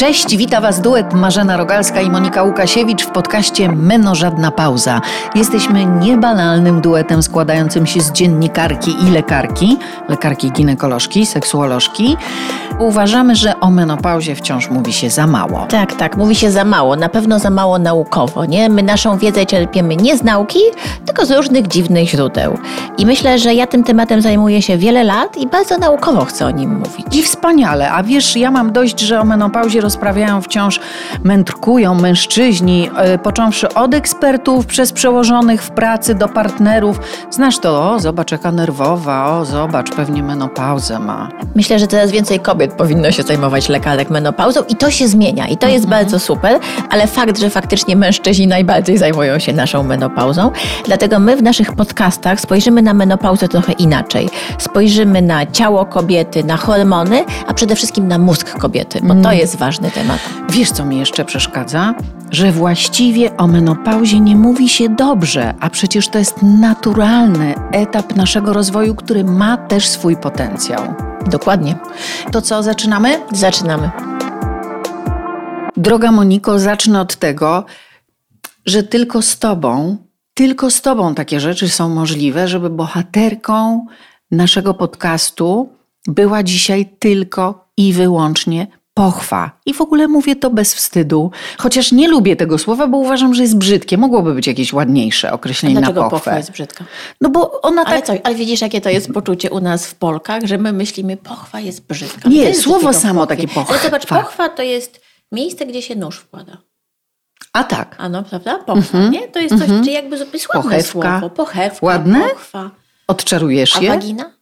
Cześć, wita Was duet Marzena Rogalska i Monika Łukasiewicz w podcaście Meno Żadna Pauza. Jesteśmy niebanalnym duetem składającym się z dziennikarki i lekarki, lekarki ginekolożki, seksuolożki. Uważamy, że o menopauzie wciąż mówi się za mało. Tak, tak, mówi się za mało, na pewno za mało naukowo, nie? My naszą wiedzę czerpiemy nie z nauki, tylko z różnych dziwnych źródeł. I myślę, że ja tym tematem zajmuję się wiele lat i bardzo naukowo chcę o nim mówić. I wspaniale, a wiesz, ja mam dość, że o menopauzie rozprawiają wciąż, mędrkują mężczyźni, yy, począwszy od ekspertów, przez przełożonych w pracy do partnerów. Znasz to, o, zobacz jaka nerwowa, o, zobacz, pewnie menopauzę ma. Myślę, że coraz więcej kobiet powinno się zajmować lekarek menopauzą i to się zmienia i to jest Mhm. bardzo super, ale fakt, że faktycznie mężczyźni najbardziej zajmują się naszą menopauzą, dlatego my w naszych podcastach spojrzymy na menopauzę trochę inaczej. Spojrzymy na ciało kobiety, na hormony, a przede wszystkim na mózg kobiety, bo to jest ważny temat. Wiesz, co mi jeszcze przeszkadza? Że właściwie o menopauzie nie mówi się dobrze, a przecież to jest naturalny etap naszego rozwoju, który ma też swój potencjał. Dokładnie. To co, zaczynamy? Zaczynamy. Droga Moniko, zacznę od tego, że tylko z Tobą, tylko z Tobą takie rzeczy są możliwe, żeby bohaterką naszego podcastu była dzisiaj tylko i wyłącznie pochwa. I w ogóle mówię to bez wstydu, chociaż nie lubię tego słowa, bo uważam, że jest brzydkie. Mogłoby być jakieś ładniejsze określenie Dlaczego na pochwa pochwę. jest brzydka? No bo ona Ale tak... co, ale widzisz, jakie to jest poczucie u nas w Polkach, że my myślimy, pochwa jest brzydka. Nie, jest słowo samo pochwie. takie pochwa. Ale zobacz, pochwa to jest miejsce, gdzie się nóż wkłada. A tak. A no, prawda? Pochwa, nie? To jest coś, czy jakby jest ładne Pochewka. słowo. Pochewka, Ładne? pochwa. Odczarujesz A je? wagina?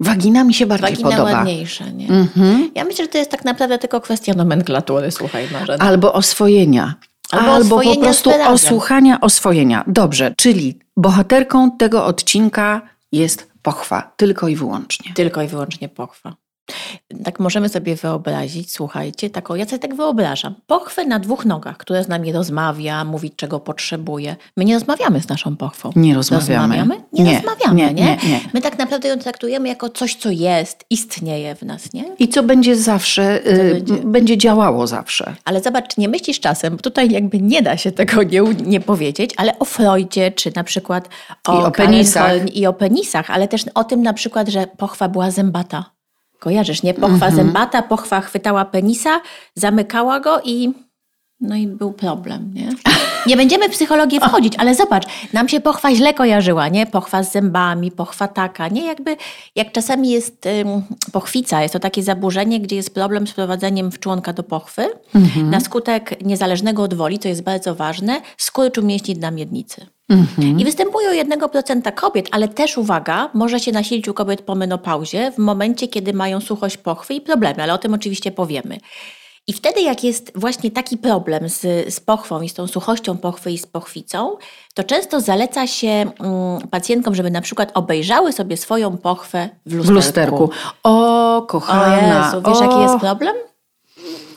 Wagina mi się bardziej Wagina podoba. ładniejsza, nie? Mhm. Ja myślę, że to jest tak naprawdę tylko kwestia nomenklatury, słuchaj Marzena. Albo oswojenia. Albo Albo, po prostu osłuchania oswojenia. Dobrze, czyli bohaterką tego odcinka jest pochwa, tylko i wyłącznie. Tylko i wyłącznie pochwa. Tak możemy sobie wyobrazić, słuchajcie, taką, ja sobie tak wyobrażam, pochwę na dwóch nogach, która z nami rozmawia, mówi czego potrzebuje. My nie rozmawiamy z naszą pochwą. Nie rozmawiamy. Rozmawiamy? Nie, Nie, rozmawiamy, nie, nie, nie. My tak naprawdę ją traktujemy jako coś, co jest, istnieje w nas, nie? I co będzie zawsze, y, będzie? będzie działało zawsze. Ale zobacz, nie myślisz czasem, bo tutaj jakby nie da się tego nie, nie powiedzieć, ale o Freudzie, czy na przykład o, I o penisach. Horn I o penisach, ale też o tym na przykład, że pochwa była zębata. Kojarzysz, nie? Pochwa Mhm. zębata, pochwa chwytała penisa, zamykała go i no i był problem, nie? Nie będziemy w psychologię wchodzić, ale zobacz, nam się pochwa źle kojarzyła, nie? Pochwa z zębami, pochwa taka, nie? Jakby, jak czasami jest ym, pochwica, jest to takie zaburzenie, gdzie jest problem z prowadzeniem w członka do pochwy Mhm. na skutek niezależnego od woli, to jest bardzo ważne, skurczu mięśni dna miednicy. Mhm. I występuje u 1% kobiet, ale też uwaga, może się nasilić u kobiet po menopauzie w momencie, kiedy mają suchość pochwy i problemy, ale o tym oczywiście powiemy. I wtedy, jak jest właśnie taki problem z, z pochwą i z tą suchością pochwy i z pochwicą, to często zaleca się mm, pacjentkom, żeby na przykład obejrzały sobie swoją pochwę w lusterku. W lusterku. O, O kochana. Jezu, wiesz o, jaki jest problem?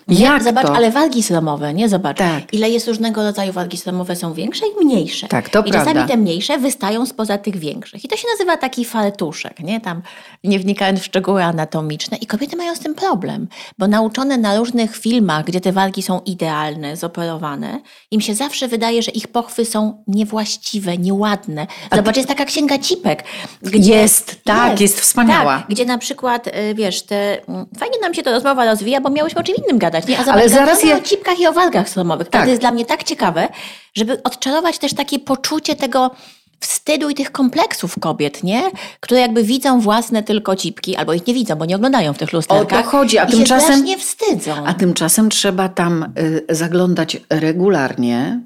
Nie, Jak Zobacz, to? ale wargi sromowe, nie? Zobacz. Tak. Ile jest różnego rodzaju wargi sromowe, są większe i mniejsze. Tak, to I prawda. czasami te mniejsze wystają spoza tych większych. I to się nazywa taki fartuszek, nie? Tam nie wnikając w szczegóły anatomiczne. I kobiety mają z tym problem, bo nauczone na różnych filmach, gdzie te wargi są idealne, zoperowane, im się zawsze wydaje, że ich pochwy są niewłaściwe, nieładne. Zobacz, jest taka księga cipek. Gdzie Jest, tak, jest wspaniała. Tak, gdzie na przykład, y, wiesz, te, mm, fajnie nam się to rozmowa rozwija, bo miałyśmy o czym innym gadać, nie? A zobacz, Ale zaraz je- o cipkach i o wargach stromowych. Tak. To jest dla mnie tak ciekawe, żeby odczarować też takie poczucie tego wstydu i tych kompleksów kobiet, nie? Które jakby widzą własne tylko cipki, albo ich nie widzą, bo nie oglądają w tych lusterkach. O to chodzi, a tymczasem- strasznie wstydzą. A tymczasem trzeba tam y, zaglądać regularnie.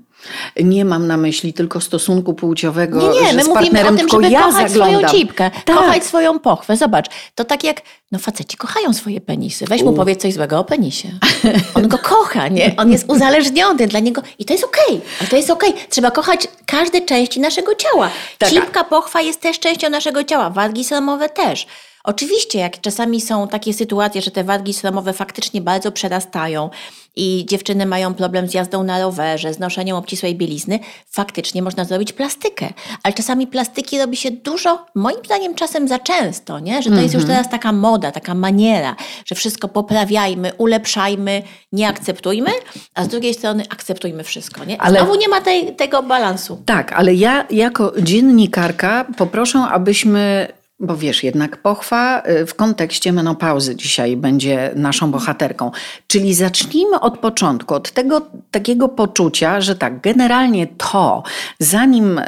Nie mam na myśli tylko stosunku płciowego Nie, nie, my z mówimy o tym, żeby ja kochać zaglądam. swoją cipkę, Tak. kochać swoją pochwę. Zobacz, to tak jak, no faceci kochają swoje penisy. Weź mu U. powiedz coś złego o penisie. On go kocha, nie? On jest uzależniony dla niego i to jest okej. Ale to jest okej. Trzeba kochać każde części naszego ciała. Tak. Cipka, pochwa jest też częścią naszego ciała. Wargi sromowe też. Oczywiście, jak czasami są takie sytuacje, że te wargi stromowe faktycznie bardzo przerastają i dziewczyny mają problem z jazdą na rowerze, z noszeniem obcisłej bielizny, faktycznie można zrobić plastykę. Ale czasami plastyki robi się dużo, moim zdaniem czasem za często, nie? że to jest już Mhm. teraz taka moda, taka maniera, że wszystko poprawiajmy, ulepszajmy, nie akceptujmy, a z drugiej strony akceptujmy wszystko. Nie? Ale- Znowu nie ma tej, tego balansu. Tak, ale ja jako dziennikarka poproszę, abyśmy. Bo wiesz, jednak pochwa y, w kontekście menopauzy dzisiaj będzie naszą bohaterką. Czyli zacznijmy od początku, od tego takiego poczucia, że tak, generalnie to, zanim y,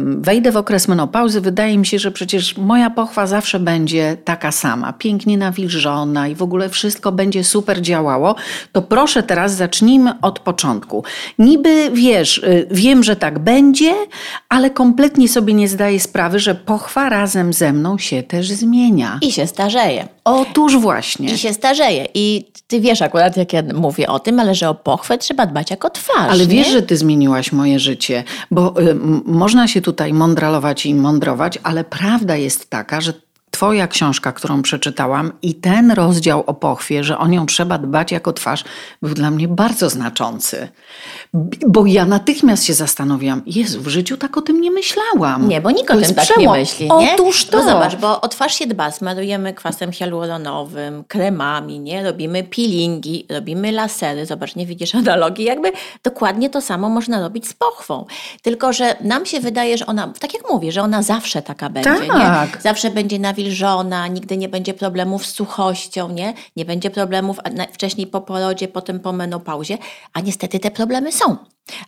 wejdę w okres menopauzy, wydaje mi się, że przecież moja pochwa zawsze będzie taka sama, pięknie nawilżona i w ogóle wszystko będzie super działało. To proszę teraz zacznijmy od początku. Niby wiesz, y, wiem, że tak będzie, ale kompletnie sobie nie zdaję sprawy, że pochwa razem ze mną się też zmienia. I się starzeje. Otóż właśnie. I się starzeje. I ty wiesz akurat, jak ja mówię o tym, ale że o pochwę trzeba dbać jako twarz. Ale wiesz, nie? że ty zmieniłaś moje życie, bo y, można się tutaj mądralować i mądrować, ale prawda jest taka, że Twoja książka, którą przeczytałam, i ten rozdział o pochwie, że o nią trzeba dbać jako twarz, był dla mnie bardzo znaczący. Bo ja natychmiast się zastanowiłam, Jezu, w życiu tak o tym nie myślałam. Nie, bo nikt o tym tak przełom. nie myśli, nie? Otóż to. Bo zobacz, bo o twarz się dba, smarujemy kwasem hialuronowym, kremami, nie? Robimy peelingi, robimy lasery. Zobacz, nie widzisz analogii? Jakby dokładnie to samo można robić z pochwą. Tylko, że nam się wydaje, że ona, tak jak mówię, że ona zawsze taka będzie, Tak. nie? Zawsze będzie nawilżona, nigdy nie będzie problemów z suchością, nie? Nie będzie problemów wcześniej po porodzie, potem po menopauzie, a niestety te problemy są.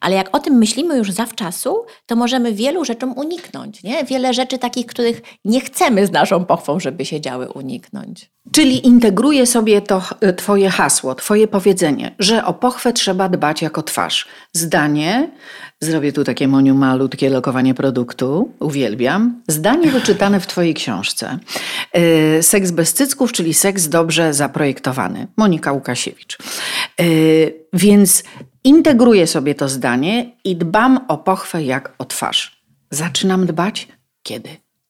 Ale jak o tym myślimy już zawczasu, to możemy wielu rzeczom uniknąć. Nie? Wiele rzeczy takich, których nie chcemy z naszą pochwą, żeby się działy, uniknąć. Czyli integruję sobie to ch- Twoje hasło, Twoje powiedzenie, że o pochwę trzeba dbać jako twarz. Zdanie, zrobię tu takie moniu malutkie lokowanie produktu, uwielbiam. Zdanie wyczytane w Twojej książce. Yy, Seks bez cycków, czyli seks dobrze zaprojektowany. Monika Łukasiewicz. Yy, Więc integruję sobie to zdanie i dbam o pochwę jak o twarz. Zaczynam dbać kiedy?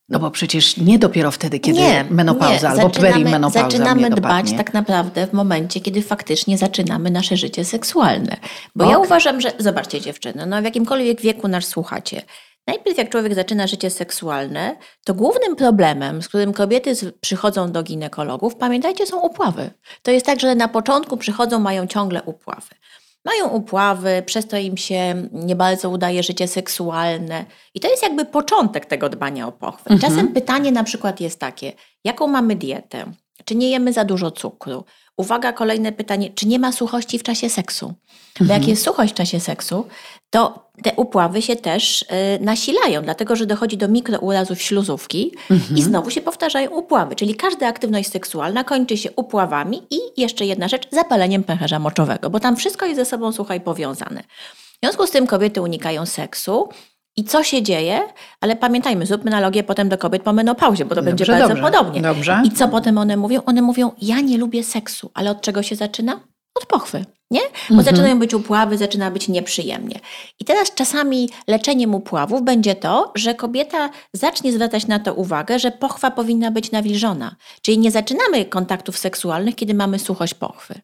No bo przecież nie dopiero wtedy, kiedy menopauza albo Zaczynamy- perimenopauza Zaczynamy dbać tak naprawdę w momencie, kiedy faktycznie zaczynamy nasze życie seksualne. Bo ja Okej. uważam, że, zobaczcie dziewczyny, no w jakimkolwiek wieku nas słuchacie, Najpierw jak człowiek zaczyna życie seksualne, to głównym problemem, z którym kobiety przychodzą do ginekologów, pamiętajcie, są upławy. To jest tak, że na początku przychodzą, mają ciągle upławy. Mają upławy, przez to im się nie bardzo udaje życie seksualne. I to jest jakby początek tego dbania o pochwę. Czasem pytanie na przykład jest takie, jaką mamy dietę? Czy nie jemy za dużo cukru? Uwaga, kolejne pytanie, czy nie ma suchości w czasie seksu? Bo jak jest suchość w czasie seksu, to te upławy się też y, nasilają, dlatego że dochodzi do mikrourazów śluzówki i znowu się powtarzają upławy. Czyli każda aktywność seksualna kończy się upławami i jeszcze jedna rzecz, zapaleniem pęcherza moczowego, bo tam wszystko jest ze sobą, słuchaj, powiązane. W związku z tym kobiety unikają seksu. I co się dzieje? Ale pamiętajmy, zróbmy analogię potem do kobiet po menopauzie, bo to będzie Dobrze, bardzo dobrze. podobnie. Dobrze. I co potem one mówią? One mówią, ja nie lubię seksu, ale od czego się zaczyna? Od pochwy, nie? Bo Mhm. zaczynają być upławy, zaczyna być nieprzyjemnie. I teraz czasami leczeniem upławów będzie to, że kobieta zacznie zwracać na to uwagę, że pochwa powinna być nawilżona. Czyli nie zaczynamy kontaktów seksualnych, kiedy mamy suchość pochwy.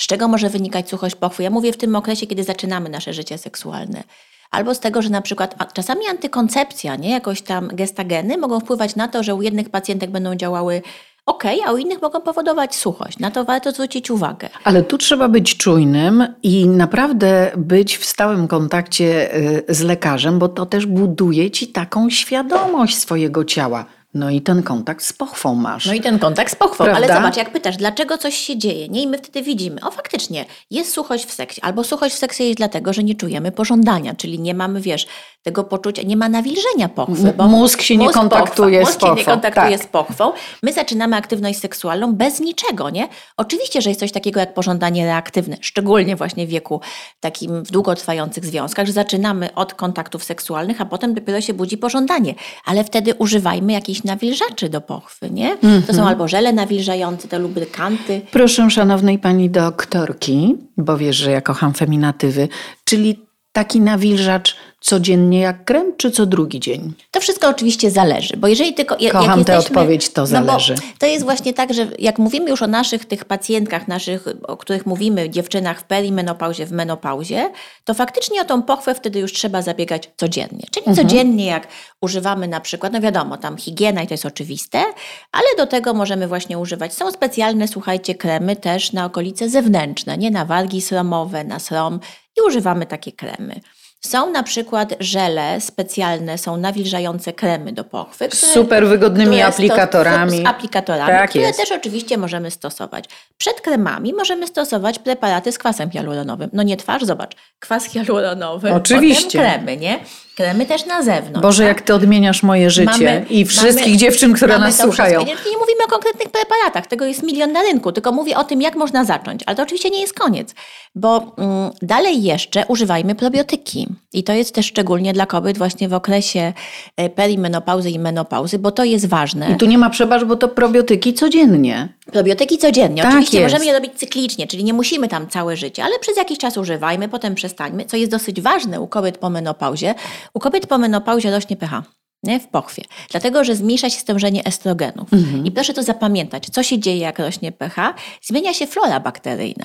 Z czego może wynikać suchość pochwy? Ja mówię w tym okresie, kiedy zaczynamy nasze życie seksualne. Albo z tego, że na przykład czasami antykoncepcja, nie, jakoś tam gestageny mogą wpływać na to, że u jednych pacjentek będą działały ok, a u innych mogą powodować suchość. Na to warto zwrócić uwagę. Ale tu trzeba być czujnym i naprawdę być w stałym kontakcie y, z lekarzem, bo to też buduje ci taką świadomość swojego ciała. No i ten kontakt z pochwą masz. No i ten kontakt z pochwą. Ale Prawda? zobacz, jak pytasz, dlaczego coś się dzieje, nie? I my wtedy widzimy, o faktycznie, jest suchość w seksie, albo suchość w seksie jest dlatego, że nie czujemy pożądania, czyli nie mamy, wiesz, tego poczucia, nie ma nawilżenia pochwy. M- mózg się nie kontaktuje pochwa, z mózg się nie pochwą, kontaktuje tak. z pochwą. My zaczynamy aktywność seksualną bez niczego, nie? Oczywiście, że jest coś takiego jak pożądanie reaktywne, szczególnie właśnie w wieku takim w długotrwających związkach, że zaczynamy od kontaktów seksualnych, a potem dopiero się budzi pożądanie. Ale wtedy używajmy jakichś nawilżaczy do pochwy, nie? To Mhm. są albo żele nawilżające, te lubrykanty. Proszę szanownej pani doktorki, bo wiesz, że ja kocham feminatywy, czyli taki nawilżacz codziennie jak krem, czy co drugi dzień? To wszystko oczywiście zależy, bo jeżeli tylko... Jak Kocham tę odpowiedź, to zależy. No to jest właśnie tak, że jak mówimy już o naszych tych pacjentkach, naszych, o których mówimy, dziewczynach w perimenopauzie, w menopauzie, to faktycznie o tą pochwę wtedy już trzeba zabiegać codziennie. Czyli mhm. codziennie jak używamy na przykład, no wiadomo, tam higiena i to jest oczywiste, ale do tego możemy właśnie używać, są specjalne, słuchajcie, kremy też na okolice zewnętrzne, nie na wargi sromowe, na srom i używamy takie kremy. Są na przykład żele specjalne, są nawilżające kremy do pochwy. Które, Super wygodnymi aplikatorami. Z aplikatorami, tak które jest. też oczywiście możemy stosować. Przed kremami możemy stosować preparaty z kwasem hialuronowym. No nie twarz, zobacz, kwas hialuronowy, oczywiście. potem kremy, nie? Kremy też na zewnątrz. Boże, tak? jak ty odmieniasz moje życie mamy, i wszystkich mamy, dziewczyn, które nas słuchają. Nie, nie mówimy o konkretnych preparatach, tego jest milion na rynku, tylko mówię o tym, jak można zacząć. Ale to oczywiście nie jest koniec, bo mm, dalej jeszcze używajmy probiotyki. I to jest też szczególnie dla kobiet właśnie w okresie e, perimenopauzy i menopauzy, bo to jest ważne. I tu nie ma przebacz, bo to probiotyki codziennie. Probiotyki codziennie. Tak Oczywiście jest. możemy je robić cyklicznie, czyli nie musimy tam całe życie, ale przez jakiś czas używajmy, potem przestańmy, co jest dosyć ważne u kobiet po menopauzie. U kobiet po menopauzie rośnie pH. Nie? W pochwie. Dlatego, że zmniejsza się stężenie estrogenów. Mhm. I proszę to zapamiętać. Co się dzieje, jak rośnie pH? Zmienia się flora bakteryjna.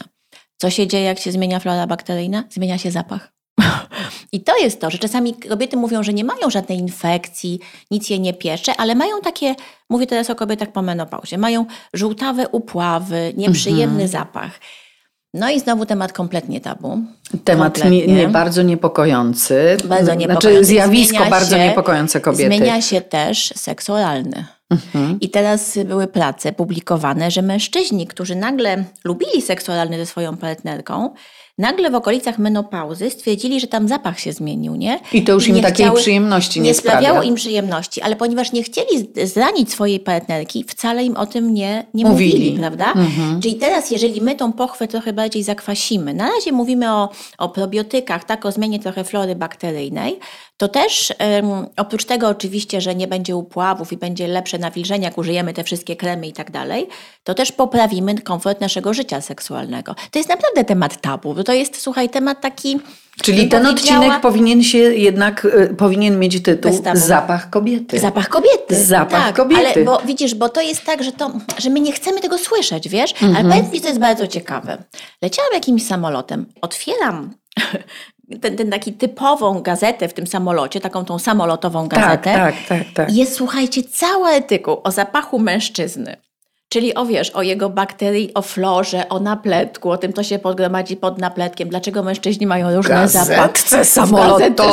Co się dzieje, jak się zmienia flora bakteryjna? Zmienia się zapach. I to jest to, że czasami kobiety mówią, że nie mają żadnej infekcji, nic je nie piecze, ale mają takie, mówię teraz o kobietach po menopauzie, mają żółtawe upławy, nieprzyjemny mhm. zapach. No i znowu temat kompletnie tabu. Temat nie, nie, bardzo niepokojący. Bardzo znaczy, niepokojący. Znaczy zjawisko zmienia bardzo się, niepokojące kobiety. Zmienia się też seks oralny. Mhm. I teraz były prace publikowane, że mężczyźni, którzy nagle lubili seks oralny ze swoją partnerką, nagle w okolicach menopauzy stwierdzili, że tam zapach się zmienił, nie? I to już im takiej chciały, przyjemności nie, nie sprawiało im przyjemności, ale ponieważ nie chcieli zranić swojej partnerki, wcale im o tym nie, nie mówili. mówili prawda? Mhm. Czyli teraz, jeżeli my tą pochwę trochę bardziej zakwasimy, na razie mówimy o, o probiotykach, tak, o zmianie trochę flory bakteryjnej, to też um, oprócz tego oczywiście, że nie będzie upławów i będzie lepsze nawilżenie, jak użyjemy te wszystkie kremy i tak dalej, to też poprawimy komfort naszego życia seksualnego. To jest naprawdę temat tabu, bo to jest, słuchaj, temat taki... Czyli ten odcinek powinien się jednak, y, powinien mieć tytuł Zapach kobiety. Zapach kobiety. Zapach tak, kobiety. Ale bo widzisz, bo to jest tak, że, to, że my nie chcemy tego słyszeć, wiesz? Mhm. Ale powiedz mi, to jest bardzo ciekawe. Leciałam jakimś samolotem, otwieram ten, ten taki typową gazetę w tym samolocie, taką tą samolotową tak, gazetę. Tak, tak, tak. tak. Jest, słuchajcie, cały artykuł o zapachu mężczyzny. Czyli o wiesz, o jego bakterii, o florze, o napletku, o tym, co się podgromadzi pod napletkiem, dlaczego mężczyźni mają różne zapachy.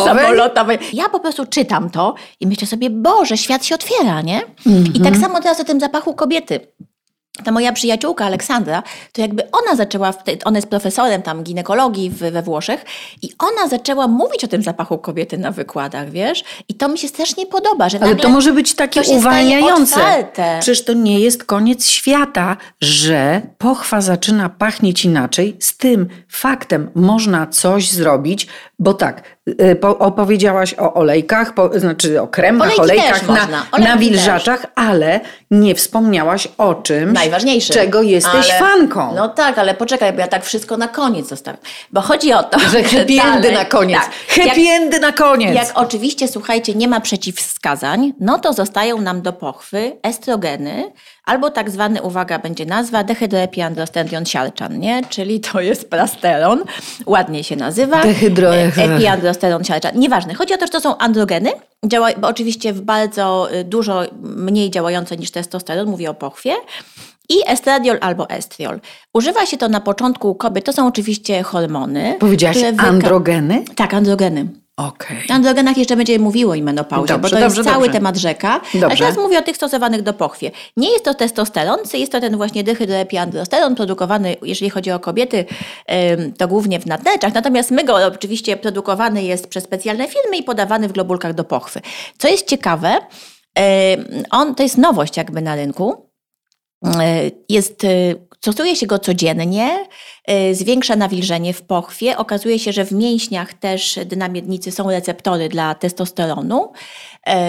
samolotowej. Ja po prostu czytam to i myślę sobie, Boże, świat się otwiera, nie? Mm -hmm. I tak mhm. samo teraz o tym zapachu kobiety ta moja przyjaciółka Aleksandra, to jakby ona zaczęła, ona jest profesorem tam ginekologii we Włoszech i ona zaczęła mówić o tym zapachu kobiety na wykładach, wiesz? I to mi się strasznie podoba, że Ale to może być takie uwalniające. Przecież to nie jest koniec świata, że pochwa zaczyna pachnieć inaczej. Z tym faktem można coś zrobić, bo tak, opowiedziałaś o olejkach, po, znaczy o kremach, Olejki olejkach, na, nawilżaczach, ale nie wspomniałaś o czym, Najważniejsze. czego jesteś ale, fanką. No tak, ale poczekaj, bo ja tak wszystko na koniec zostawię. Bo chodzi o to, że happy endy na koniec. Tak, happy endy na koniec. Jak oczywiście, słuchajcie, nie ma przeciwwskazań, no to zostają nam do pochwy estrogeny, albo tak zwany, uwaga, będzie nazwa dehydroepiandrostendion siarczan, nie? Czyli to jest plasteron, ładnie się nazywa. Dehydroepiandrostendion siarczan. Nieważne, chodzi o to, że to są androgeny, działa, bo oczywiście w bardzo y, dużo mniej działające niż testosteron, mówię o pochwie. I estradiol albo estriol. Używa się to na początku u kobiet, to są oczywiście hormony. Powiedziałaś androgeny? Tak, androgeny. Okay. O androgenach jeszcze będziemy mówiło i menopauzie, dobrze, bo to dobrze, jest cały dobrze. temat rzeka. Dobrze. Ale teraz mówię o tych stosowanych do pochwie. Nie jest to testosteron, jest to ten właśnie dehydroepiandrosteron produkowany, jeżeli chodzi o kobiety, to głównie w nadnerczach. Natomiast my go oczywiście produkowany jest przez specjalne firmy i podawany w globulkach do pochwy. Co jest ciekawe, on, to jest nowość jakby na rynku. jest Stosuje się go codziennie, zwiększa nawilżenie w pochwie. Okazuje się, że w mięśniach też dynamiednicy są receptory dla testosteronu,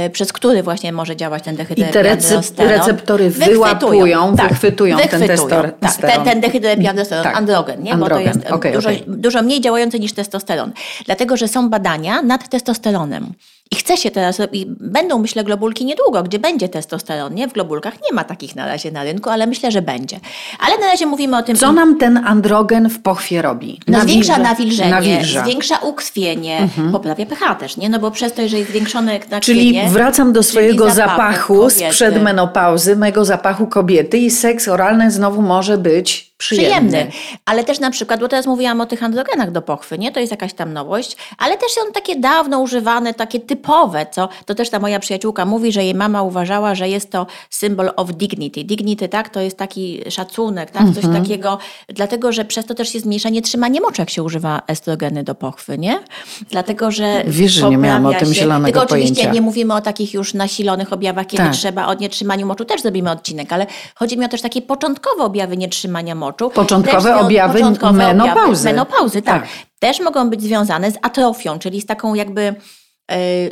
y, przez który właśnie może działać ten dehydroepiandrosteron. I te receptory wyłapują, tak, wychwytują, ten testosteron. Tak, ten, ten dehydroepiandrosteron, tak. androgen, nie? Androgen. bo to jest okay, dużo, okay. dużo mniej działający niż testosteron. Dlatego, że są badania nad testosteronem. I chce się teraz, i będą myślę globulki niedługo, gdzie będzie testosteron, nie? W globulkach nie ma takich na razie na rynku, ale myślę, że będzie. Ale na razie mówimy o tym... Co nam ten androgen w pochwie robi? No zwiększa nawilżenie, nawilża. zwiększa ukrwienie, mhm. poprawia pH też, nie? No bo przez to, że jest zwiększone nakrwienie... Czyli wracam do swojego zapachu sprzed menopauzy, mego zapachu kobiety i seks oralny znowu może być przyjemny. przyjemny. Ale też na przykład, bo teraz mówiłam o tych androgenach do pochwy, nie? To jest jakaś tam nowość, ale też są takie dawno używane, takie typowe, co to też ta moja przyjaciółka mówi, że jej mama uważała, że jest to symbol of dignity. Dignity, tak? To jest taki szacunek, tak? Coś mhm. takiego, dlatego, że przez to też jest zmniejszanie trzymania moczu, jak się używa estrogeny do pochwy, nie? Dlatego, że Wiesz, że nie miałam o tym zielonego Tylko oczywiście pojęcia. nie mówimy o takich już nasilonych objawach, kiedy tak. trzeba o nietrzymaniu moczu, też zrobimy odcinek, ale chodzi mi o też takie początkowe objawy nietrzymania moczu, moczu. Początkowe objawy początkowe menopauzy. Objawy menopauzy, tak. tak. Też mogą być związane z atrofią, czyli z taką jakby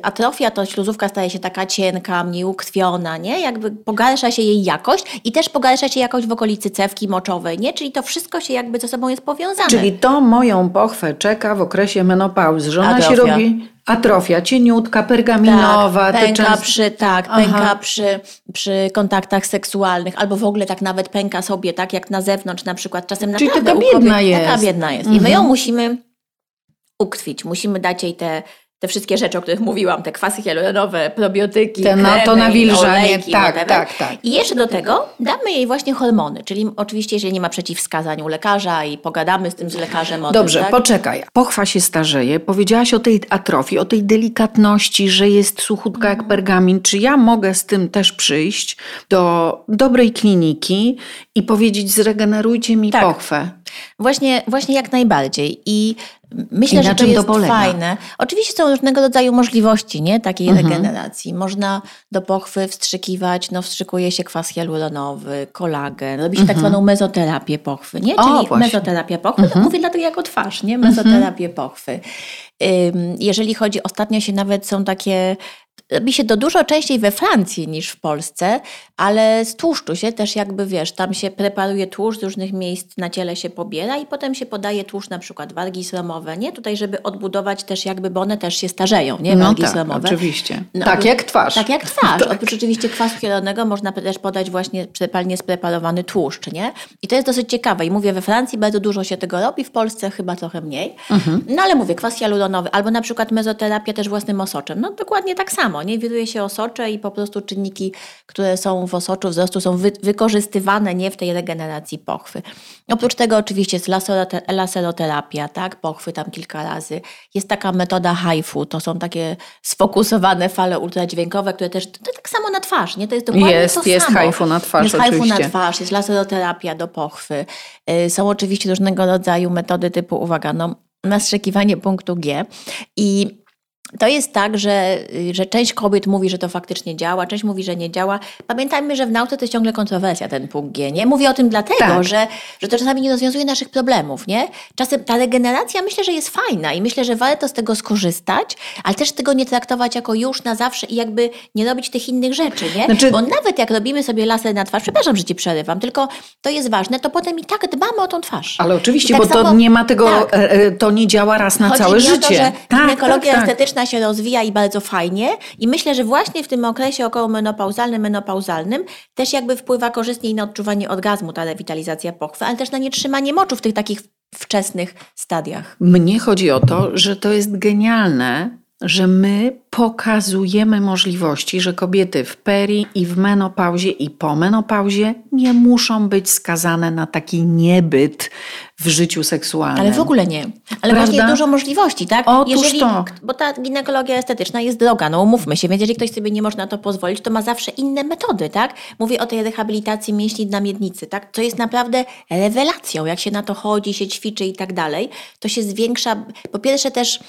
atrofia to śluzówka staje się taka cienka, mniej ukrwiona, nie? Jakby pogarsza się jej jakość i też pogarsza się jakość w okolicy cewki moczowej, nie? Czyli to wszystko się jakby ze sobą jest powiązane. Czyli to moją pochwę czeka w okresie menopauzy, że ona Atrofia. się robi Atrofia, cieniutka, pergaminowa. Tak, pęka, częst... przy, tak pęka przy, przy kontaktach seksualnych, albo w ogóle tak nawet pęka sobie, tak jak na zewnątrz na przykład. Czasem Czyli taka biedna jest. Taka biedna jest. I my ją mhm. musimy uktwić, musimy dać jej te te wszystkie rzeczy, o których mówiłam, te kwasy hialuronowe, probiotyki, te, no, to nawilżanie, olejki, tak, tak, tak, tak. I jeszcze do tego damy jej właśnie hormony, czyli oczywiście, jeżeli nie ma przeciwwskazań u lekarza i pogadamy z tym z lekarzem o Dobrze, tym, tak? poczekaj. Pochwa się starzeje. Powiedziałaś o tej atrofii, o tej delikatności, że jest suchutka jak mhm. pergamin. Czy ja mogę z tym też przyjść do dobrej kliniki i powiedzieć zregenerujcie mi tak. pochwę? Właśnie, właśnie jak najbardziej. I Myślę, że to jest to fajne. Oczywiście są różnego rodzaju możliwości nie? takiej mhm. regeneracji. Można do pochwy wstrzykiwać, no wstrzykuje się kwas hialuronowy, kolagen, robi się tak mhm. tak zwaną mezoterapię pochwy, nie? czyli o, mezoterapia pochwy, mhm. mówię dlatego jako twarz, nie? mezoterapię pochwy. Jeżeli chodzi, ostatnio się nawet są takie robi się to dużo częściej we Francji niż w Polsce, ale z tłuszczu się też jakby, wiesz, tam się preparuje tłuszcz z różnych miejsc na ciele się pobiera i potem się podaje tłuszcz na przykład wargi sromowe, nie? Tutaj, żeby odbudować też jakby, bo one też się starzeją, nie? No wargi no tak, sromowe. oczywiście. No, tak jak twarz. Tak jak twarz. tak. Oprócz oczywiście kwasu hyaluronego można też podać właśnie przepalnie spreparowany tłuszcz, nie? I to jest dosyć ciekawe i mówię, we Francji bardzo dużo się tego robi, w Polsce chyba trochę mniej. Mhm. No ale mówię, kwas hialuronowy albo na przykład mezoterapia też własnym osoczem. No dokładnie tak samo, nie? Wiruje się osocze i po prostu czynniki, które są w osoczu wzrostu są wy wykorzystywane nie w tej regeneracji pochwy. Oprócz tego oczywiście jest laseroterapia, tak? Pochwy tam kilka razy. Jest taka metoda HIFU, to są takie sfokusowane fale ultradźwiękowe, które też, to tak samo na twarz, nie? To jest dokładnie jest, to jest samo. Jest HIFU na twarz Jest HIFU na twarz, jest laseroterapia do pochwy. Y, są oczywiście różnego rodzaju metody typu, uwaga, no, nastrzekiwanie punktu G i to jest tak, że, że część kobiet mówi, że to faktycznie działa, część mówi, że nie działa. Pamiętajmy, że w nauce to jest ciągle kontrowersja ten punkt G. Nie? Mówię o tym dlatego, tak. że, że to czasami nie rozwiązuje naszych problemów. Nie? Czasem ta regeneracja myślę, że jest fajna i myślę, że warto z tego skorzystać, ale też tego nie traktować jako już na zawsze i jakby nie robić tych innych rzeczy. Nie? Znaczy... Bo nawet jak robimy sobie laser na twarz, przepraszam, że ci przerywam, tylko to jest ważne, to potem i tak dbamy o tą twarz. Ale oczywiście, tak bo samo, to nie ma tego, tak. E, e, to nie działa raz na całe życie. To, że tak, ginekologia tak, tak. Estetyczna się rozwija i bardzo fajnie. I myślę, że właśnie w tym okresie około menopauzalnym, menopauzalnym też jakby wpływa korzystniej na odczuwanie orgazmu ta rewitalizacja pochwy, ale też na nietrzymanie moczu w tych takich wczesnych stadiach. Mnie chodzi o to, że to jest genialne, że my pokazujemy możliwości, że kobiety w peri i w menopauzie i po menopauzie nie muszą być skazane na taki niebyt w życiu seksualnym. Ale w ogóle nie. Ale Prawda? właśnie dużo możliwości, tak? Otóż jeżeli, to. Bo ta ginekologia estetyczna jest droga, no umówmy się, więc jeżeli ktoś sobie nie może na to pozwolić, to ma zawsze inne metody, tak? Mówię o tej rehabilitacji mięśni na miednicy, tak? To jest naprawdę rewelacją, jak się na to chodzi, się ćwiczy i tak dalej. To się zwiększa, po pierwsze też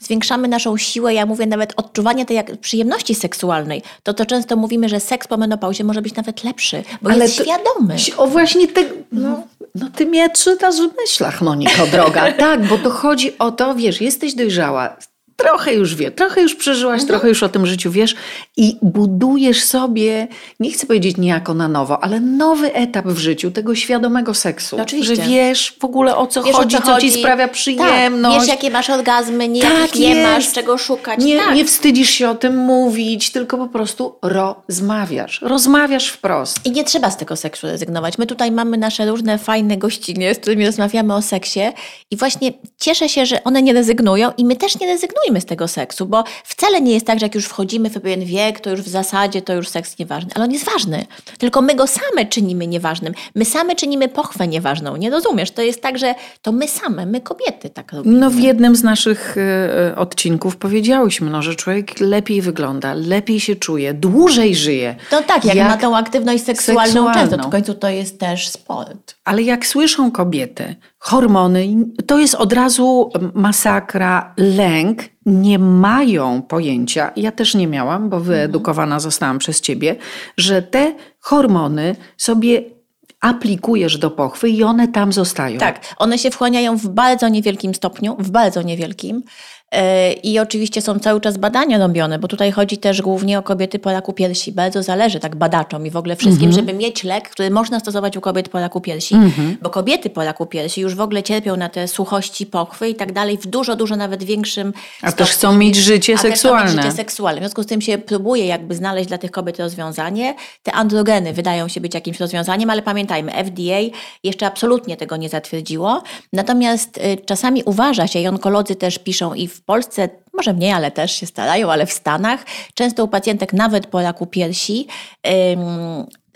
zwiększamy naszą siłę, ja mówię nawet odczuwania tej przyjemności seksualnej, to to często mówimy, że seks po menopauzie może być nawet lepszy, bo Ale jest to, świadomy. O właśnie te, no, no ty mnie czytasz w myślach, Moniko droga. tak, bo to chodzi o to, wiesz, jesteś dojrzała, trochę już wie, trochę już przeżyłaś, mhm. trochę już o tym życiu wiesz i budujesz sobie, nie chcę powiedzieć niejako na nowo, ale nowy etap w życiu tego świadomego seksu. No oczywiście. Że wiesz w ogóle o co wiesz, chodzi, o co, co ci sprawia przyjemność. Tak, wiesz jakie masz orgazmy, nie, tak nie masz czego szukać. Nie, tak. nie wstydzisz się o tym mówić, tylko po prostu rozmawiasz. Rozmawiasz wprost. I nie trzeba z tego seksu rezygnować. My tutaj mamy nasze różne fajne gościnie, z którymi rozmawiamy o seksie i właśnie cieszę się, że one nie rezygnują i my też nie rezygnujemy rezygnujmy z tego seksu, bo wcale nie jest tak, że jak już wchodzimy w pewien wiek, to już w zasadzie to już seks nieważny. Ale on jest ważny. Tylko my go same czynimy nieważnym. My same czynimy pochwę nieważną. Nie rozumiesz? To jest tak, że to my same, my kobiety tak robimy. No w jednym z naszych y, odcinków powiedziałyśmy, no, że człowiek lepiej wygląda, lepiej się czuje, dłużej żyje. No tak, jak, jak ma tą aktywność seksualną, seksualną często. W końcu to jest też sport. Ale jak słyszą kobiety, hormony, to jest od razu masakra, lęk, nie mają pojęcia, ja też nie miałam, bo wyedukowana zostałam przez ciebie, że te hormony sobie aplikujesz do pochwy i one tam zostają. Tak, one się wchłaniają w bardzo niewielkim stopniu, w bardzo niewielkim. E, I oczywiście są cały czas badania robione, bo tutaj chodzi też głównie o kobiety po raku piersi. Bardzo zależy tak badaczom i w ogóle wszystkim, mm -hmm. żeby mieć lek, który można stosować u kobiet po raku piersi. Mm -hmm. Bo kobiety po raku piersi już w ogóle cierpią na te suchości pochwy i tak dalej w dużo, dużo nawet większym A stopniu. też chcą mieć życie A seksualne. Też chcą mieć życie seksualne. W związku z tym się próbuje jakby znaleźć dla tych kobiet rozwiązanie. Te androgeny wydają się być jakimś rozwiązaniem, ale pamiętajmy, FDA jeszcze absolutnie tego nie zatwierdziło. Natomiast y, czasami uważa się i onkolodzy też piszą i w Polsce może mniej, ale też się starają, ale w Stanach często u pacjentek nawet po raku piersi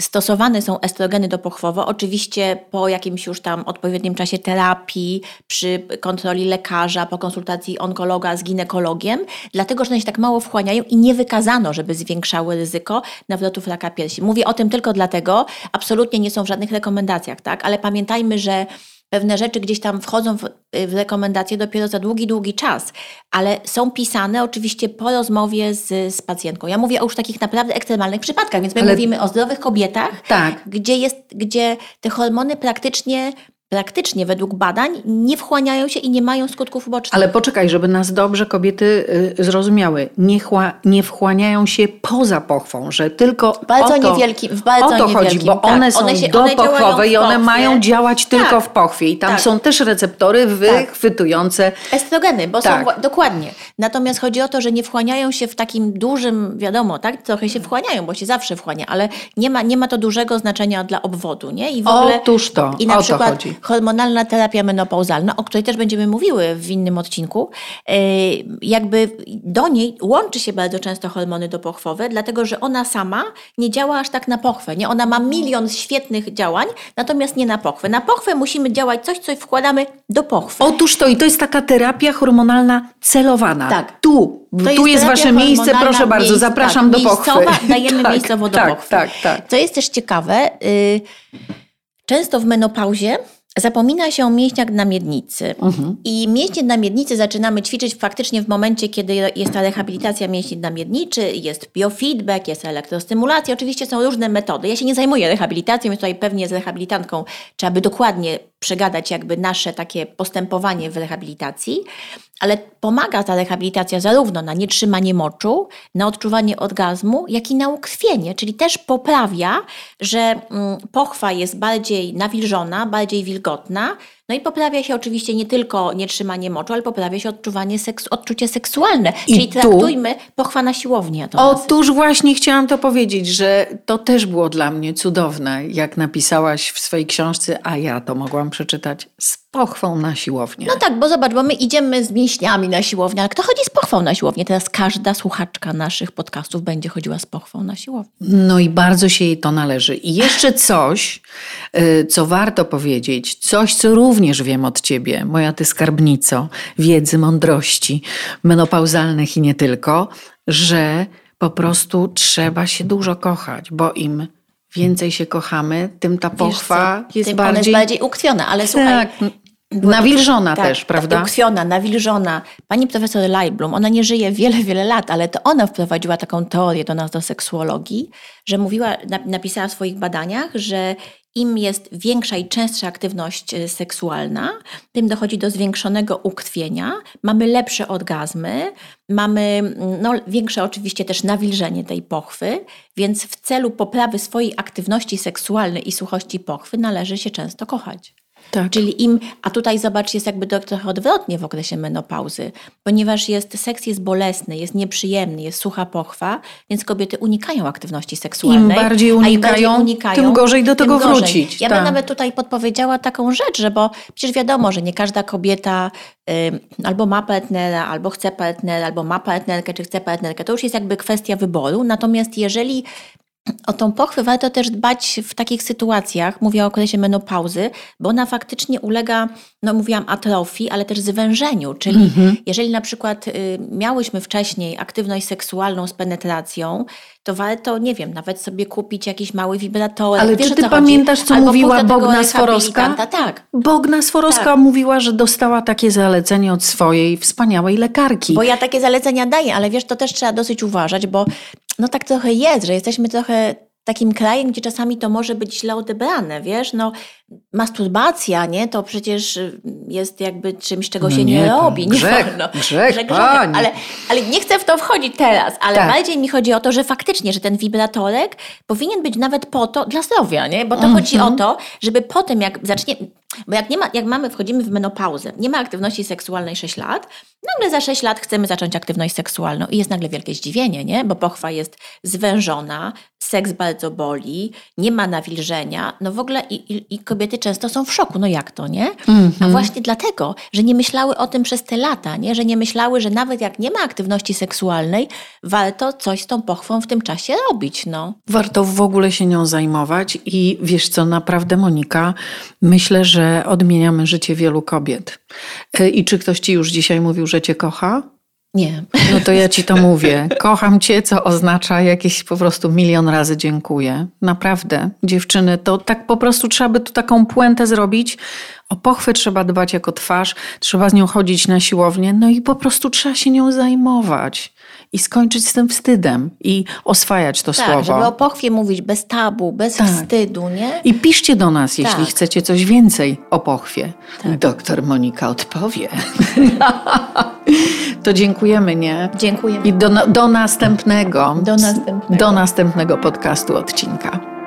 stosowane są estrogeny dopochwowo, oczywiście po jakimś już tam odpowiednim czasie terapii, przy kontroli lekarza, po konsultacji onkologa z ginekologiem, dlatego że one się tak mało wchłaniają i nie wykazano, żeby zwiększały ryzyko nawrotów raka piersi. Mówię o tym tylko dlatego, absolutnie nie są w żadnych rekomendacjach, tak? ale pamiętajmy, że pewne rzeczy gdzieś tam wchodzą w, w, rekomendacje dopiero za długi, długi czas, ale są pisane oczywiście po rozmowie z, z pacjentką. Ja mówię o już takich naprawdę ekstremalnych przypadkach, więc my ale... mówimy o zdrowych kobietach, tak. gdzie, jest, gdzie te hormony praktycznie praktycznie według badań nie wchłaniają się i nie mają skutków ubocznych. Ale poczekaj, żeby nas dobrze kobiety y, zrozumiały. Nie, chła, nie wchłaniają się poza pochwą, że tylko bardzo o to, niewielkim, w bardzo o to chodzi, bo tak. one są one się, dopochwowe one i one mają działać tylko tak. w pochwie i tam tak. są też receptory tak. wychwytujące estrogeny, bo są tak. dokładnie. Natomiast chodzi o to, że nie wchłaniają się w takim dużym, wiadomo, tak, trochę się wchłaniają, bo się zawsze wchłania, ale nie ma, nie ma to dużego znaczenia dla obwodu, nie? I w ogóle Otóż to, i na o przykład, to chodzi hormonalna terapia menopauzalna, o której też będziemy mówiły w innym odcinku, e, jakby do niej łączy się bardzo często hormony dopochwowe, dlatego że ona sama nie działa aż tak na pochwę. Nie? Ona ma milion świetnych działań, natomiast nie na pochwę. Na pochwę musimy działać coś, co wkładamy do pochwy. Otóż to i to jest taka terapia hormonalna celowana. Tak. Tu, to tu jest, jest wasze miejsce, proszę bardzo, miejsc, zapraszam tak, do pochwy. dajemy tak, miejscowo do tak, pochwy. Tak, tak. Co jest też ciekawe, y, często w menopauzie Zapomina się o mięśniach na miednicy. Mhm. I mięśnie na miednicy zaczynamy ćwiczyć faktycznie w momencie, kiedy jest ta rehabilitacja mięśni na miednicy, jest biofeedback, jest elektrostymulacja. Oczywiście są różne metody. Ja się nie zajmuję rehabilitacją, więc tutaj pewnie z rehabilitantką trzeba by dokładnie przegadać jakby nasze takie postępowanie w rehabilitacji, ale pomaga ta rehabilitacja zarówno na nietrzymanie moczu, na odczuwanie orgazmu, jak i na ukrwienie, czyli też poprawia, że mm, pochwa jest bardziej nawilżona, bardziej wilgotna, no i poprawia się oczywiście nie tylko nietrzymanie moczu, ale poprawia się odczuwanie seks, odczucie seksualne. I Czyli tu, traktujmy pochwa na siłownię. Otóż właśnie chciałam to powiedzieć, że to też było dla mnie cudowne, jak napisałaś w swojej książce, a ja to mogłam przeczytać z pochwą na siłownię. No tak, bo zobacz, bo my idziemy z mięśniami na siłownię, ale kto chodzi z pochwą na siłownię? Teraz każda słuchaczka naszych podcastów będzie chodziła z pochwą na siłownię. No i bardzo się jej to należy. I jeszcze coś, y, co warto powiedzieć, coś, co również również wiem od ciebie, moja ty skarbnico wiedzy, mądrości menopauzalnych i nie tylko, że po prostu trzeba się dużo kochać, bo im więcej się kochamy, tym ta pochwa jest bardziej... jest bardziej ukrwiona, ale słuchaj, tak. nawilżona tak, też, prawda? Ukrwiona, nawilżona. Pani profesor Leibblum, ona nie żyje wiele, wiele lat, ale to ona wprowadziła taką teorię do nas, do seksuologii, że mówiła, napisała w swoich badaniach, że im jest większa i częstsza aktywność y, seksualna, tym dochodzi do zwiększonego ukrwienia, mamy lepsze orgazmy, mamy mm, no, większe oczywiście też nawilżenie tej pochwy, więc w celu poprawy swojej aktywności seksualnej i suchości pochwy należy się często kochać. Tak. Czyli im, a tutaj zobacz, jest jakby trochę odwrotnie w okresie menopauzy, ponieważ jest, seks jest bolesny, jest nieprzyjemny, jest sucha pochwa, więc kobiety unikają aktywności seksualnej. Im bardziej unikają, im bardziej unikają tym gorzej do tego gorzej. wrócić. Ja tak. bym nawet tutaj podpowiedziała taką rzecz, że bo przecież wiadomo, że nie każda kobieta y, albo ma partnera, albo chce partnera, albo ma partnerkę, czy chce partnerkę. To już jest jakby kwestia wyboru. Natomiast jeżeli o tą pochwę warto też dbać w takich sytuacjach, mówię o okresie menopauzy, bo ona faktycznie ulega, no mówiłam atrofii, ale też zwężeniu, czyli mhm. jeżeli na przykład y, miałyśmy wcześniej aktywność seksualną z penetracją, to warto, nie wiem, nawet sobie kupić jakiś mały wibrator. Ale Wiesz, czy ty pamiętasz, co Albo mówiła Bogna Sforowska? Tak. Bogna Sforowska tak. mówiła, że dostała takie zalecenie od swojej wspaniałej lekarki. Bo ja takie zalecenia daję, ale wiesz, to też trzeba dosyć uważać, bo no tak trochę jest, że jesteśmy trochę takim krajem, gdzie czasami to może być źle odebrane, wiesz, no masturbacja, nie, to przecież jest jakby czymś, czego no się nie, nie robi. Grzech, nie wolno. Grzech, grzech, pani. Ale, ale nie chcę w to wchodzić teraz, ale tak. bardziej mi chodzi o to, że faktycznie, że ten wibratorek powinien być nawet po to, dla zdrowia, nie, bo to mm -hmm. chodzi o to, żeby potem jak zacznie, bo jak, nie ma, jak mamy, wchodzimy w menopauzę, nie ma aktywności seksualnej 6 lat, nagle za 6 lat chcemy zacząć aktywność seksualną i jest nagle wielkie zdziwienie, nie? bo pochwa jest zwężona, seks bardzo boli, nie ma nawilżenia, no w ogóle i, i, i kobiety często są w szoku, no jak to, nie? Mm -hmm. A właśnie dlatego, że nie myślały o tym przez te lata, nie? Że nie myślały, że nawet jak nie ma aktywności seksualnej, warto coś z tą pochwą w tym czasie robić, no. Warto w ogóle się nią zajmować i wiesz co, naprawdę Monika, myślę, że odmieniamy życie wielu kobiet. E, I czy ktoś ci już dzisiaj mówił, że cię kocha? Nie. No to ja ci to mówię. Kocham cię, co oznacza jakieś po prostu milion razy dziękuję. Naprawdę, dziewczyny, to tak po prostu trzeba by tu taką puentę zrobić. O pochwę trzeba dbać jako twarz, trzeba z nią chodzić na siłownię, no i po prostu trzeba się nią zajmować i skończyć z tym wstydem i oswajać to tak, słowo. żeby o pochwie mówić bez tabu, bez tak. wstydu, nie? I piszcie do nas, jeśli tak. chcecie coś więcej o pochwie. Tak. Doktor Monika odpowie. to dziękujemy, nie? Dziękujemy. I do, do następnego. Do następnego. Do następnego podcastu odcinka.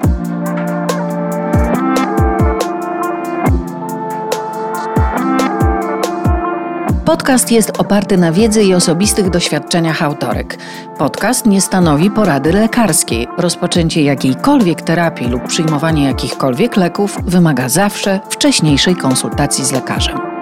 Podcast jest oparty na wiedzy i osobistych doświadczeniach autorek. Podcast nie stanowi porady lekarskiej. Rozpoczęcie jakiejkolwiek terapii lub przyjmowanie jakichkolwiek leków wymaga zawsze wcześniejszej konsultacji z lekarzem.